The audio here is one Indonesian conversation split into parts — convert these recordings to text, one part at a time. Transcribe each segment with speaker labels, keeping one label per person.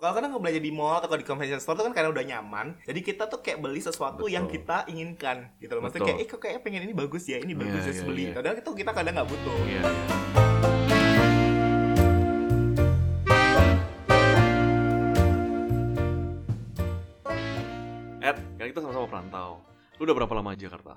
Speaker 1: Kalau kadang belanja di mall atau di convenience store itu kan karena udah nyaman, jadi kita tuh kayak beli sesuatu
Speaker 2: Betul.
Speaker 1: yang kita inginkan gitu loh. Maksudnya
Speaker 2: Betul.
Speaker 1: kayak, eh kok kayak pengen ini bagus ya, ini bagus
Speaker 2: Iya,
Speaker 1: ya
Speaker 2: iya,
Speaker 1: beli.
Speaker 2: iya.
Speaker 1: Padahal itu kita kadang nggak butuh.
Speaker 2: Iya. Ed, kan kita sama-sama perantau. Lu udah berapa lama di Jakarta?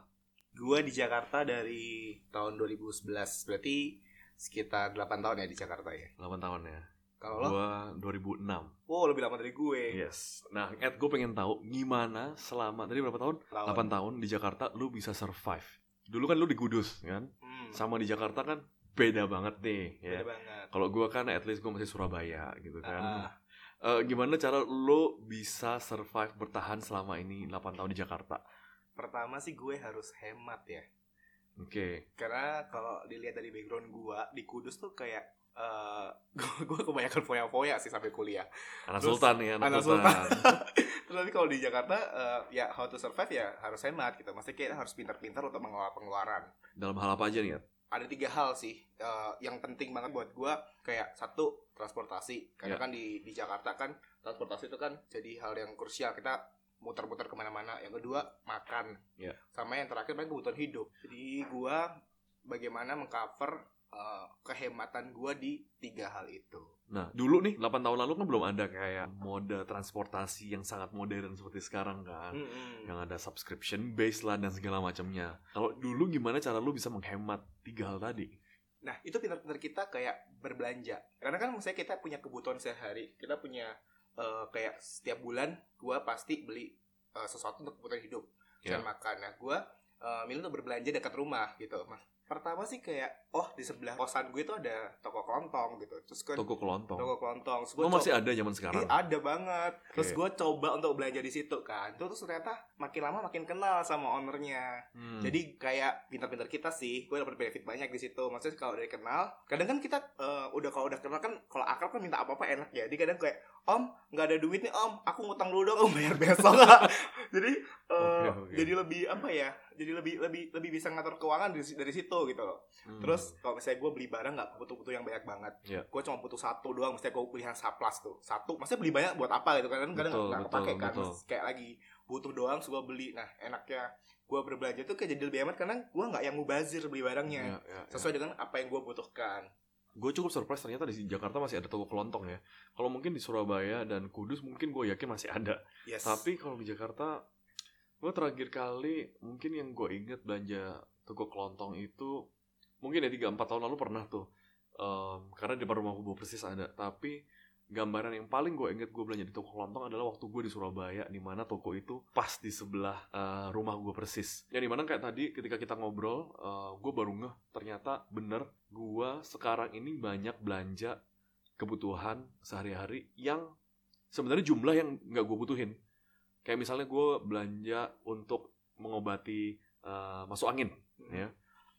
Speaker 1: Gua di Jakarta dari tahun 2011, berarti sekitar 8 tahun ya di Jakarta ya.
Speaker 2: 8 tahun ya.
Speaker 1: Kalau lo,
Speaker 2: Gua 2006.
Speaker 1: wow lebih lama dari gue.
Speaker 2: Yes. Nah, Ed, gue pengen tahu gimana selama tadi berapa tahun?
Speaker 1: Tahun.
Speaker 2: 8 tahun di Jakarta lu bisa survive. Dulu kan lu di Kudus kan?
Speaker 1: Hmm,
Speaker 2: Sama di Jakarta kan beda banget nih ya.
Speaker 1: beda banget.
Speaker 2: Kalau gua kan at least gua masih Surabaya gitu kan.
Speaker 1: Ah,
Speaker 2: Eh, gimana cara lo bisa survive bertahan selama ini 8 tahun di Jakarta?
Speaker 1: pertama sih gue harus hemat ya.
Speaker 2: Oke.
Speaker 1: Karena kalau dilihat dari background gua di Kudus tuh kayak eh gue kebanyakan foya-foya sih sampai kuliah.
Speaker 2: Anak
Speaker 1: Terus,
Speaker 2: Sultan ya, anak,
Speaker 1: anak
Speaker 2: Sultan.
Speaker 1: Terus nanti kalau di Jakarta eh, ya how to survive ya harus hemat gitu. Maksudnya kita harus pintar-pintar untuk mengelola pengeluaran.
Speaker 2: Dalam hal apa aja nih, Ed?
Speaker 1: Ada tiga hal sih eh, yang penting banget buat gua kayak satu transportasi. Karena
Speaker 2: Ya.
Speaker 1: kan di di Jakarta kan transportasi itu kan jadi hal yang krusial. Kita muter-muter ke mana-mana. Yang kedua makan.
Speaker 2: Ya.
Speaker 1: Sama yang terakhir kebutuhan hidup. Jadi gua bagaimana mengcover eh, kehematan gua di tiga hal itu.
Speaker 2: Nah, dulu nih 8 tahun lalu kan belum ada kayak mode transportasi yang sangat modern seperti sekarang kan.
Speaker 1: Mm-mm.
Speaker 2: Yang ada subscription base lah dan segala macamnya. Kalau dulu gimana cara lu bisa menghemat tiga hal tadi?
Speaker 1: Nah, itu pintar-pintar kita kayak berbelanja. Karena kan misalnya kita punya kebutuhan sehari. Kita punya eh, kayak setiap bulan gua pasti beli eh, sesuatu untuk kebutuhan hidup.
Speaker 2: Ya.
Speaker 1: Dan makan. Nah, gua eh, milih untuk berbelanja dekat rumah gitu. Mas, pertama sih kayak oh di sebelah kosan gue itu ada toko kelontong gitu. Terus kan
Speaker 2: Toko kelontong.
Speaker 1: toko kelontong. Terus
Speaker 2: Oh,
Speaker 1: gua
Speaker 2: masih
Speaker 1: coba-
Speaker 2: ada zaman sekarang?
Speaker 1: Iya, ada banget. Terus
Speaker 2: Oke.
Speaker 1: gue coba untuk belanja di situ kan. Terus ternyata makin lama makin kenal sama ownernya.
Speaker 2: Hmm.
Speaker 1: Jadi kayak pintar-pintar kita sih, gue dapet benefit banyak di situ. Maksudnya kalau dari kenal, kadang kan kita eh, udah kalau udah kenal kan kalau akrab kan minta apa-apa enak ya. Jadi kadang kayak Om nggak ada duit nih Om, aku ngutang dulu dong, Om bayar besok. jadi eh,
Speaker 2: Oke, oke.
Speaker 1: jadi lebih apa ya? Jadi lebih lebih lebih bisa ngatur keuangan dari, dari situ gitu loh.
Speaker 2: Hmm.
Speaker 1: Terus kalau misalnya gue beli barang nggak butuh-butuh yang banyak banget,
Speaker 2: Iya.
Speaker 1: gue cuma butuh satu doang. Misalnya gue beli yang saplas tuh, satu. Maksudnya beli banyak buat apa gitu? Kadang kadang
Speaker 2: Betul,
Speaker 1: nggak kepake kan.
Speaker 2: betul.
Speaker 1: Kayak lagi butuh doang, so gue beli. Nah enaknya gue berbelanja tuh kayak jadi lebih hemat karena gue nggak yang mubazir beli barangnya,
Speaker 2: Ya, ya, ya.
Speaker 1: sesuai dengan apa yang gue butuhkan.
Speaker 2: gue cukup surprise ternyata di Jakarta masih ada toko kelontong ya. Kalau mungkin di Surabaya dan Kudus mungkin gue yakin masih ada.
Speaker 1: Yes.
Speaker 2: Tapi kalau di Jakarta, gue terakhir kali mungkin yang gue inget belanja toko kelontong itu mungkin ya tiga empat tahun lalu pernah tuh. Em, karena di depan rumah gue persis ada. Tapi gambaran yang paling gue inget gue belanja di toko kelontong adalah waktu gue di Surabaya, di mana toko itu pas di sebelah eh, rumah gue persis. Yang di mana kayak tadi ketika kita ngobrol, gue baru ngeh ternyata bener gue sekarang ini banyak belanja kebutuhan sehari-hari yang sebenarnya jumlah yang nggak gue butuhin. Kayak misalnya gue belanja untuk mengobati eh, masuk angin, ya.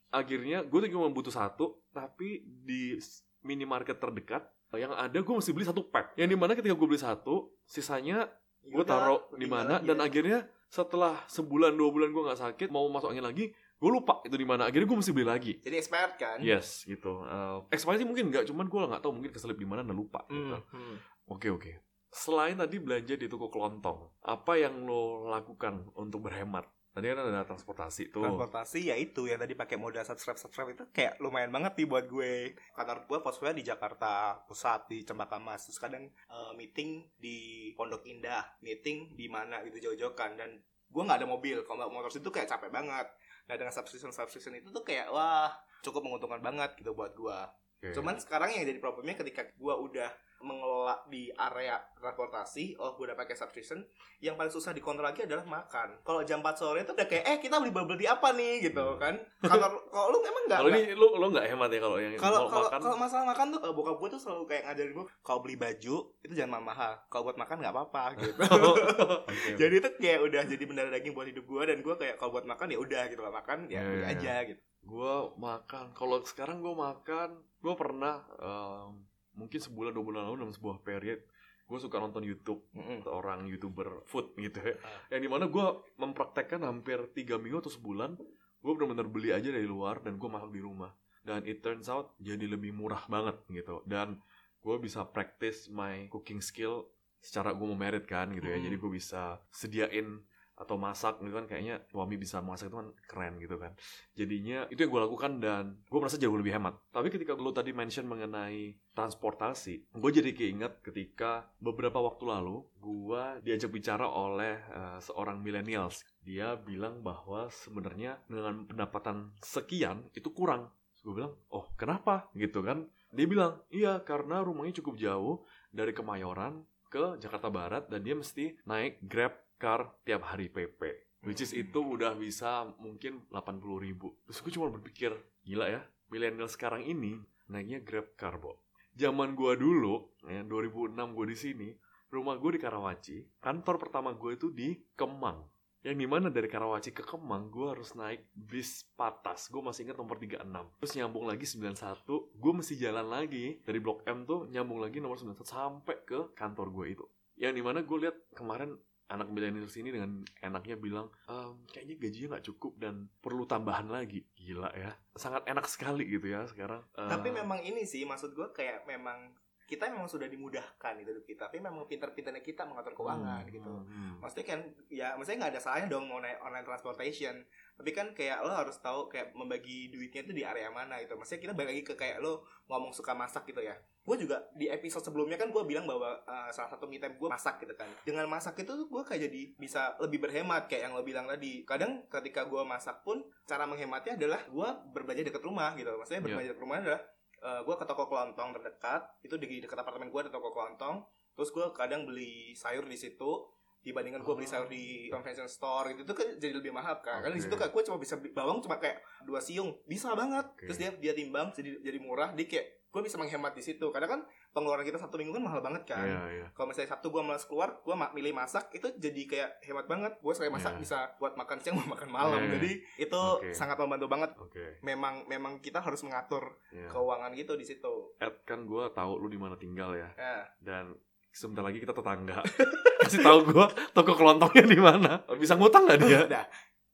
Speaker 2: Akhirnya gue tuh cuma butuh satu, tapi di minimarket terdekat yang ada gue mesti beli satu pack. Yang di mana ketika gue beli satu, sisanya gue taruh di mana dan
Speaker 1: ya.
Speaker 2: akhirnya setelah sebulan dua bulan gue nggak sakit mau masuk angin lagi gue lupa itu di mana akhirnya gue mesti beli lagi
Speaker 1: jadi expired kan?
Speaker 2: yes gitu uh, expired sih mungkin nggak cuman gue nggak tahu mungkin keselip di mana dan lupa gitu.
Speaker 1: Hmm, hmm.
Speaker 2: oke oke selain tadi belanja di toko kelontong apa yang lo lakukan untuk berhemat tadi kan ada transportasi tuh
Speaker 1: Transportasi ya itu yang tadi pakai moda subscribe subscribe itu kayak lumayan banget nih buat gue. Kantor gue posnya di Jakarta Pusat di Cempaka Mas. Terus kadang eh, meeting di Pondok Indah, meeting di mana gitu jauh-jauh kan dan gue nggak ada mobil. Kalau nggak motor itu kayak capek banget. Nah dengan subscription subscription itu tuh kayak wah cukup menguntungkan banget gitu buat gue.
Speaker 2: Oke.
Speaker 1: Cuman sekarang yang jadi problemnya ketika gue udah mengelola di area transportasi, oh gue udah pakai subscription, yang paling susah dikontrol lagi adalah makan. Kalau jam 4 sore itu udah kayak eh kita beli bubble tea apa nih gitu kan. Kalau kalau lu emang enggak
Speaker 2: kalau ini lo lo nggak hemat ya kalau yang
Speaker 1: kalau
Speaker 2: kalau
Speaker 1: kalau
Speaker 2: makan
Speaker 1: kalau masalah makan tuh eh, bokap gue tuh selalu kayak ngajarin gue kalau beli baju itu jangan mahal. Kalau buat makan nggak apa-apa gitu.
Speaker 2: Oke.
Speaker 1: jadi itu kayak udah jadi bendera daging buat hidup gue dan gue kayak kalau buat makan ya udah gitu lah makan ya beli
Speaker 2: iya,
Speaker 1: aja gitu.
Speaker 2: gue makan kalau sekarang gue makan gue pernah em, mungkin sebulan dua bulan lalu dalam sebuah period gue suka nonton YouTube
Speaker 1: Mm-mm.
Speaker 2: orang youtuber food gitu ya
Speaker 1: Ah.
Speaker 2: yang di mana gue mempraktekkan hampir tiga minggu atau sebulan gue benar-benar beli aja dari luar dan gue masak di rumah dan it turns out jadi lebih murah banget gitu dan gue bisa practice my cooking skill secara gue mau merit kan gitu ya
Speaker 1: Hmm.
Speaker 2: jadi gue bisa sediain atau masak gitu kan kayaknya suami bisa masak itu kan keren gitu kan. Jadinya itu yang gue lakukan dan gue merasa jauh lebih hemat. Tapi ketika lo tadi mention mengenai transportasi gue jadi keinget ketika beberapa waktu lalu gue diajak bicara oleh eh, seorang millennials. Dia bilang bahwa sebenarnya dengan pendapatan sekian itu kurang. Gue bilang oh kenapa? Gitu kan. Dia bilang iya karena rumahnya cukup jauh dari Kemayoran ke Jakarta Barat dan dia mesti naik Grab car tiap hari PP which is itu udah bisa mungkin 80 ribu. Terus gue cuma berpikir gila ya milenial sekarang ini naiknya Grab car bo. Zaman gue dulu ya 2006 gue di sini rumah gue di Karawaci kantor pertama gue itu di Kemang. Yang di mana dari Karawaci ke Kemang gue harus naik bis patas. Gue masih ingat nomor 36 terus nyambung lagi 91 gue mesti jalan lagi. Dari Blok M tuh nyambung lagi nomor 91 sampai ke kantor gue itu. Yang di mana gue lihat kemarin anak milenial sini dengan enaknya bilang "Ehm, kayaknya gajinya nggak cukup dan perlu tambahan lagi. Gila ya. Sangat enak sekali gitu ya sekarang.
Speaker 1: Tapi memang ini sih maksud gue kayak memang kita memang sudah dimudahkan gitu hidup kita, tapi memang pintar-pintarnya kita mengatur keuangan
Speaker 2: hmm,
Speaker 1: gitu.
Speaker 2: hmm,
Speaker 1: Maksudnya kan ya maksudnya nggak ada salahnya dong mau naik online transportation. Tapi kan kayak lo harus tahu kayak membagi duitnya itu di area mana gitu. Maksudnya kita balik lagi ke kayak lo ngomong suka masak gitu ya. Gue juga di episode sebelumnya kan gue bilang bahwa uh, salah satu me time gue masak gitu kan. Dengan masak itu gue kayak jadi bisa lebih berhemat kayak yang lo bilang tadi. Kadang ketika gue masak pun cara menghematnya adalah gue berbelanja dekat rumah gitu. Maksudnya
Speaker 2: Iya.
Speaker 1: berbelanja dekat rumah adalah gue ke toko kelontong terdekat itu di dekat apartemen gue ada toko kelontong. Terus gue kadang beli sayur di situ dibandingkan gue beli sayur di convention store gitu. Itu kan jadi lebih mahal kan karena di situ kan gue cuma bisa beli bawang cuma kayak dua siung bisa banget.
Speaker 2: Oke.
Speaker 1: terus dia dia timbang jadi jadi murah. Dia kayak gue bisa menghemat di situ. Karena kan pengeluaran kita satu minggu kan mahal banget kan.
Speaker 2: Iya iya.
Speaker 1: Kalau misalnya Sabtu gue malas keluar gue ma- milih masak itu jadi kayak hemat banget. Gue sekali masak
Speaker 2: Iya.
Speaker 1: bisa buat makan siang mau makan malam.
Speaker 2: Iya.
Speaker 1: jadi itu
Speaker 2: Oke.
Speaker 1: sangat membantu banget.
Speaker 2: Oke.
Speaker 1: Memang memang kita harus mengatur
Speaker 2: iya.
Speaker 1: keuangan gitu di situ.
Speaker 2: Ed kan gue tahu lu di mana tinggal ya.
Speaker 1: Ya
Speaker 2: dan sebentar lagi kita tetangga. Kasih tahu gue toko kelontongnya di mana. Bisa ngutang nggak dia?
Speaker 1: Nah,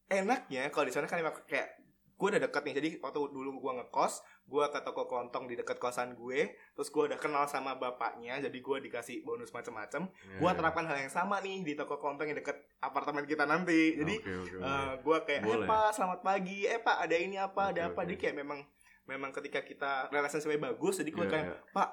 Speaker 1: enaknya kalau di sana kan emang kayak gue udah deket nih. Jadi waktu dulu gue ngekos, gue ke toko kelontong di deket kosan gue, terus gue udah kenal sama bapaknya, jadi gue dikasih bonus macam-macam.
Speaker 2: Iya,
Speaker 1: Gue terapkan hal yang sama nih di toko kelontong yang deket apartemen kita nanti. Jadi
Speaker 2: Oke, oke, oke.
Speaker 1: eh, gue kayak, eh pak, selamat pagi, eh pak, ada ini apa, ada
Speaker 2: Oke,
Speaker 1: apa.
Speaker 2: oke.
Speaker 1: Jadi kayak memang memang ketika kita relationship bagus, jadi gue
Speaker 2: Iya,
Speaker 1: kayak,
Speaker 2: iya.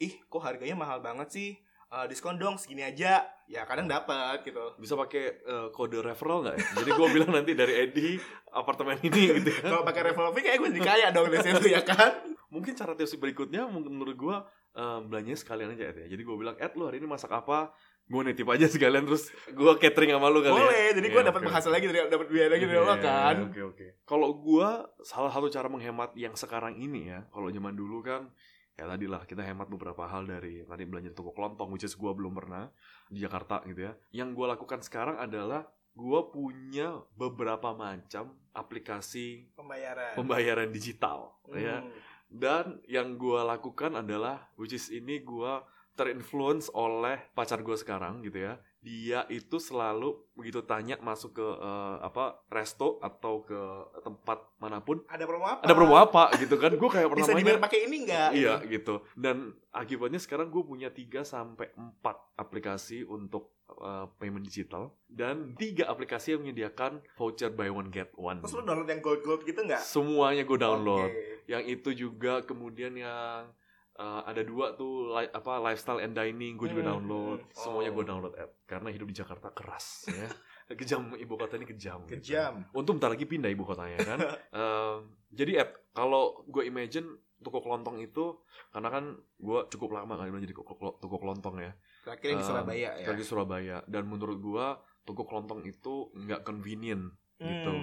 Speaker 1: ih kok harganya mahal banget sih. Eh, diskon dong segini aja ya kadang dapat gitu
Speaker 2: bisa pakai eh, kode referral nggak ya? Jadi gue bilang nanti dari Edi apartemen ini gitu kan.
Speaker 1: kalau pakai revolving kayak gue jadi kaya dong di situ ya kan
Speaker 2: Mungkin cara tips berikutnya menurut gue eh, belanjanya sekalian aja ya. Jadi gue bilang Ed lu hari ini masak apa? Gue nitip aja sekalian terus gue catering sama lu kali ya.
Speaker 1: boleh jadi gue
Speaker 2: Iya,
Speaker 1: dapat
Speaker 2: oke,
Speaker 1: penghasilan
Speaker 2: oke.
Speaker 1: lagi dari dapat biaya lagi dari
Speaker 2: Iya,
Speaker 1: lo kan
Speaker 2: Oke oke. Kalau gue salah satu cara menghemat yang sekarang ini ya, kalau zaman dulu kan ya tadi lah kita hemat beberapa hal dari tadi belanja di toko kelontong, which is gue belum pernah di Jakarta gitu ya. Yang gue lakukan sekarang adalah gue punya beberapa macam aplikasi
Speaker 1: pembayaran
Speaker 2: pembayaran digital ya.
Speaker 1: Hmm.
Speaker 2: Dan yang gue lakukan adalah, which is ini gue terinfluence oleh pacar gue sekarang gitu ya. Dia itu selalu begitu tanya masuk ke eh, apa resto atau ke tempat mana pun
Speaker 1: ada promo apa
Speaker 2: ada promo apa gitu kan. Gue kayak
Speaker 1: bisa
Speaker 2: pertamanya
Speaker 1: dibayar pakai ini enggak
Speaker 2: iya gitu. Dan akibatnya sekarang gue punya 3 sampai 4 aplikasi untuk eh, payment digital dan tiga aplikasi yang menyediakan voucher buy one get one.
Speaker 1: terus lo download yang gold gold gitu enggak
Speaker 2: Semuanya gue download
Speaker 1: Oke.
Speaker 2: yang itu juga kemudian yang uh, ada dua tuh li- apa lifestyle and dining gue juga
Speaker 1: Hmm,
Speaker 2: download
Speaker 1: hmm.
Speaker 2: semuanya
Speaker 1: Oh.
Speaker 2: gue download app karena hidup di Jakarta keras ya kejam ibu kota ini kejam gitu.
Speaker 1: kejam
Speaker 2: untung bentar lagi pindah ibu kotanya kan Um, jadi app kalau gue imagine toko kelontong itu karena kan gue cukup lama kan belanja di toko, kelontong ya
Speaker 1: terakhir yang di
Speaker 2: Um,
Speaker 1: Surabaya ya
Speaker 2: di Surabaya dan menurut gue toko kelontong itu nggak convenient gitu.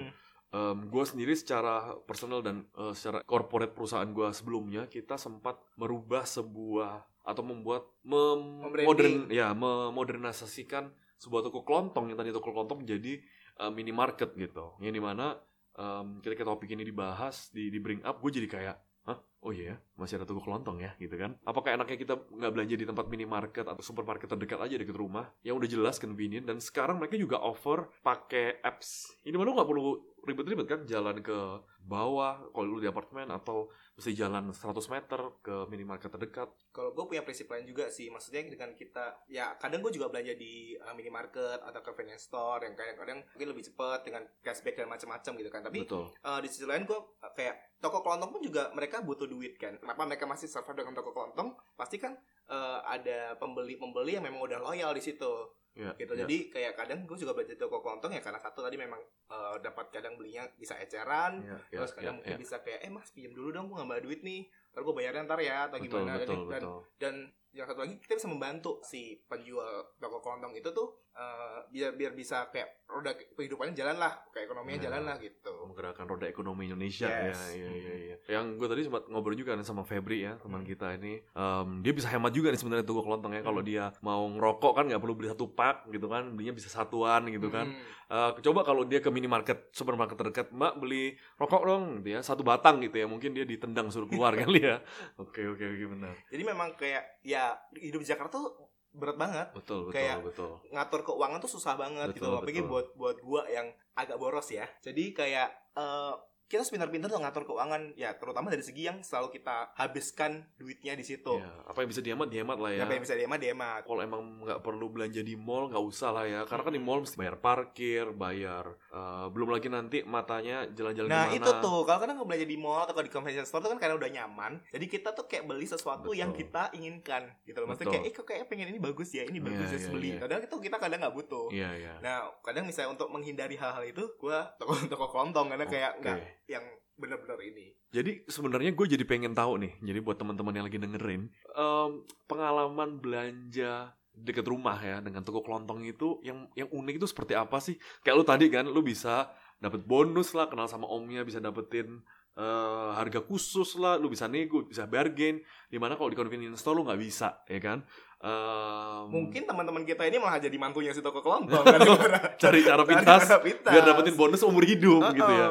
Speaker 1: Hmm.
Speaker 2: gue sendiri secara personal dan eh, secara corporate perusahaan gue sebelumnya kita sempat merubah sebuah atau membuat mem-
Speaker 1: Membranding.
Speaker 2: modern ya memodernisasikan sebuah toko kelontong yang tadi toko kelontong menjadi eh, minimarket gitu yang di mana em, ketika topik ini dibahas di di bring up gue jadi kayak Hah? Oh iya ya, masih ada toko kelontong ya gitu kan Apakah enaknya kita nggak belanja di tempat minimarket atau supermarket terdekat aja dekat rumah Yang udah jelas convenient Dan sekarang mereka juga offer pakai apps Ini mana nggak perlu ribet-ribet kan jalan ke bawah kalau lu di apartemen atau mesti jalan 100 meter ke minimarket terdekat.
Speaker 1: Kalau gue punya prinsip lain juga sih, maksudnya dengan kita ya kadang gue juga belanja di uh, minimarket atau convenience store yang kadang-kadang mungkin lebih cepat dengan cashback dan macam-macam gitu kan. Tapi
Speaker 2: Betul.
Speaker 1: uh, di sisi lain gue uh, kayak toko kelontong pun juga mereka butuh duit kan. Kenapa mereka masih survive dengan toko kelontong? Pasti kan uh, ada pembeli-pembeli yang memang udah loyal di situ
Speaker 2: Ya,
Speaker 1: gitu
Speaker 2: ya.
Speaker 1: jadi kayak kadang gue juga belanja di toko kelontong ya karena satu tadi memang uh, dapat kadang belinya bisa eceran
Speaker 2: Ya, ya,
Speaker 1: terus kadang
Speaker 2: ya,
Speaker 1: mungkin
Speaker 2: ya.
Speaker 1: bisa kayak eh mas pinjam dulu dong gue nggak duit nih ntar gue bayarnya ntar ya atau
Speaker 2: betul,
Speaker 1: gimana
Speaker 2: betul,
Speaker 1: dan,
Speaker 2: betul.
Speaker 1: dan yang satu lagi kita bisa membantu si penjual toko kelontong itu tuh uh, biar biar bisa kayak roda kehidupannya jalan lah kayak ekonominya
Speaker 2: Ya.
Speaker 1: jalan lah gitu
Speaker 2: menggerakkan roda ekonomi Indonesia
Speaker 1: Yes.
Speaker 2: ya, ya, ya, ya. Yang gue tadi sempat ngobrol juga nih sama Febri ya teman
Speaker 1: Hmm.
Speaker 2: kita ini, Em, dia bisa hemat juga nih sebenarnya toko kelontong ya. Kalau
Speaker 1: Hmm.
Speaker 2: dia mau ngerokok kan nggak perlu beli satu pak gitu kan, belinya bisa satuan gitu kan.
Speaker 1: Hmm.
Speaker 2: Eh, coba kalau dia ke minimarket, supermarket terdekat, mbak beli rokok dong, gitu ya satu batang gitu ya. Mungkin dia ditendang suruh keluar kali ya. Oke oke oke benar.
Speaker 1: jadi memang kayak ya hidup di Jakarta tuh berat banget
Speaker 2: Betul betul
Speaker 1: Kayak-
Speaker 2: betul.
Speaker 1: ngatur keuangan tuh susah banget gitu
Speaker 2: Betul,
Speaker 1: apalagi
Speaker 2: betul.
Speaker 1: buat buat gua yang agak boros ya jadi kayak eh, kita harus pintar-pintar tuh ngatur keuangan. Ya terutama dari segi yang selalu kita habiskan duitnya di situ.
Speaker 2: Ya, apa yang bisa dihemat dihemat lah ya.
Speaker 1: apa yang bisa dihemat dihemat
Speaker 2: kalau emang nggak perlu belanja di mall nggak usah lah ya. Karena kan di mall mesti bayar parkir bayar eh, belum lagi nanti matanya jalan-jalan
Speaker 1: nah
Speaker 2: ke mana
Speaker 1: itu tuh. Kalau kadang nggak belanja di mall atau di convenience store tuh kan karena udah nyaman. Jadi kita tuh kayak beli sesuatu
Speaker 2: Betul.
Speaker 1: yang kita inginkan gitu loh. Maksudnya
Speaker 2: Betul.
Speaker 1: kayak eh kok kayak pengen ini bagus ya ini bagus
Speaker 2: Iya,
Speaker 1: ya
Speaker 2: iya,
Speaker 1: beli
Speaker 2: iya.
Speaker 1: padahal itu kita kadang nggak butuh.
Speaker 2: Iya iya.
Speaker 1: Nah, kadang misalnya untuk menghindari hal-hal itu, gua toko toko kelontong. Karena kayak
Speaker 2: Oke.
Speaker 1: nggak yang benar-benar ini.
Speaker 2: jadi sebenarnya gue jadi pengen tahu nih jadi buat teman-teman yang lagi dengerin em, pengalaman belanja deket rumah ya dengan toko kelontong itu yang yang unik itu seperti apa sih? Kayak lu tadi kan lu bisa dapet bonus lah kenal sama omnya bisa dapetin eh, harga khusus lah lu bisa nego bisa bargain di mana kalau di convenience store lu nggak bisa ya kan? Em,
Speaker 1: Mungkin teman-teman kita ini malah jadi mantunya si toko kelontong gara-gara
Speaker 2: cari cara pintas biar dapetin bonus umur hidup gitu ya.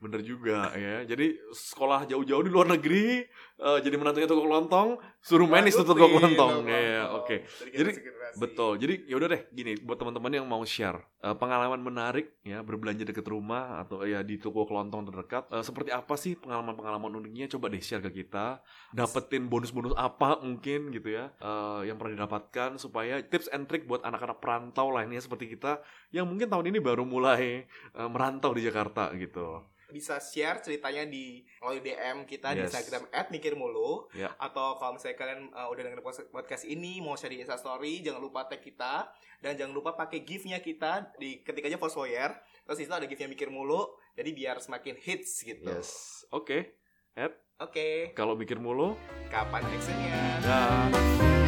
Speaker 2: Bener juga ya. Jadi sekolah jauh-jauh di luar negeri eh, jadi menantunya toko kelontong suruh manis tuh toko
Speaker 1: toko
Speaker 2: ya oke.
Speaker 1: Dari
Speaker 2: Jadi, betul. Jadi yaudah deh gini buat teman-teman yang mau share eh, pengalaman menarik ya berbelanja deket rumah atau ya di toko kelontong terdekat eh, seperti apa sih pengalaman-pengalaman uniknya? Coba deh share ke kita. Dapetin bonus-bonus apa mungkin gitu ya eh, yang pernah didapatkan supaya tips and trick buat anak-anak perantau lainnya seperti kita yang mungkin tahun ini baru mulai eh, merantau di Jakarta gitu
Speaker 1: bisa share ceritanya di melalui DM kita di
Speaker 2: Yes.
Speaker 1: Instagram @mikirmulu
Speaker 2: Ya.
Speaker 1: atau kalau misalnya kalian uh, udah denger pos- podcast ini mau share di Instastory jangan lupa tag kita. Dan jangan lupa pakai gif-nya kita di ketik aja Foursquare terus di situ ada gif-nya mikir mulu. Jadi biar semakin hits gitu.
Speaker 2: yes. Oke.
Speaker 1: Oke,
Speaker 2: kalau mikir mulu?
Speaker 1: Kapan actionnya?
Speaker 2: dah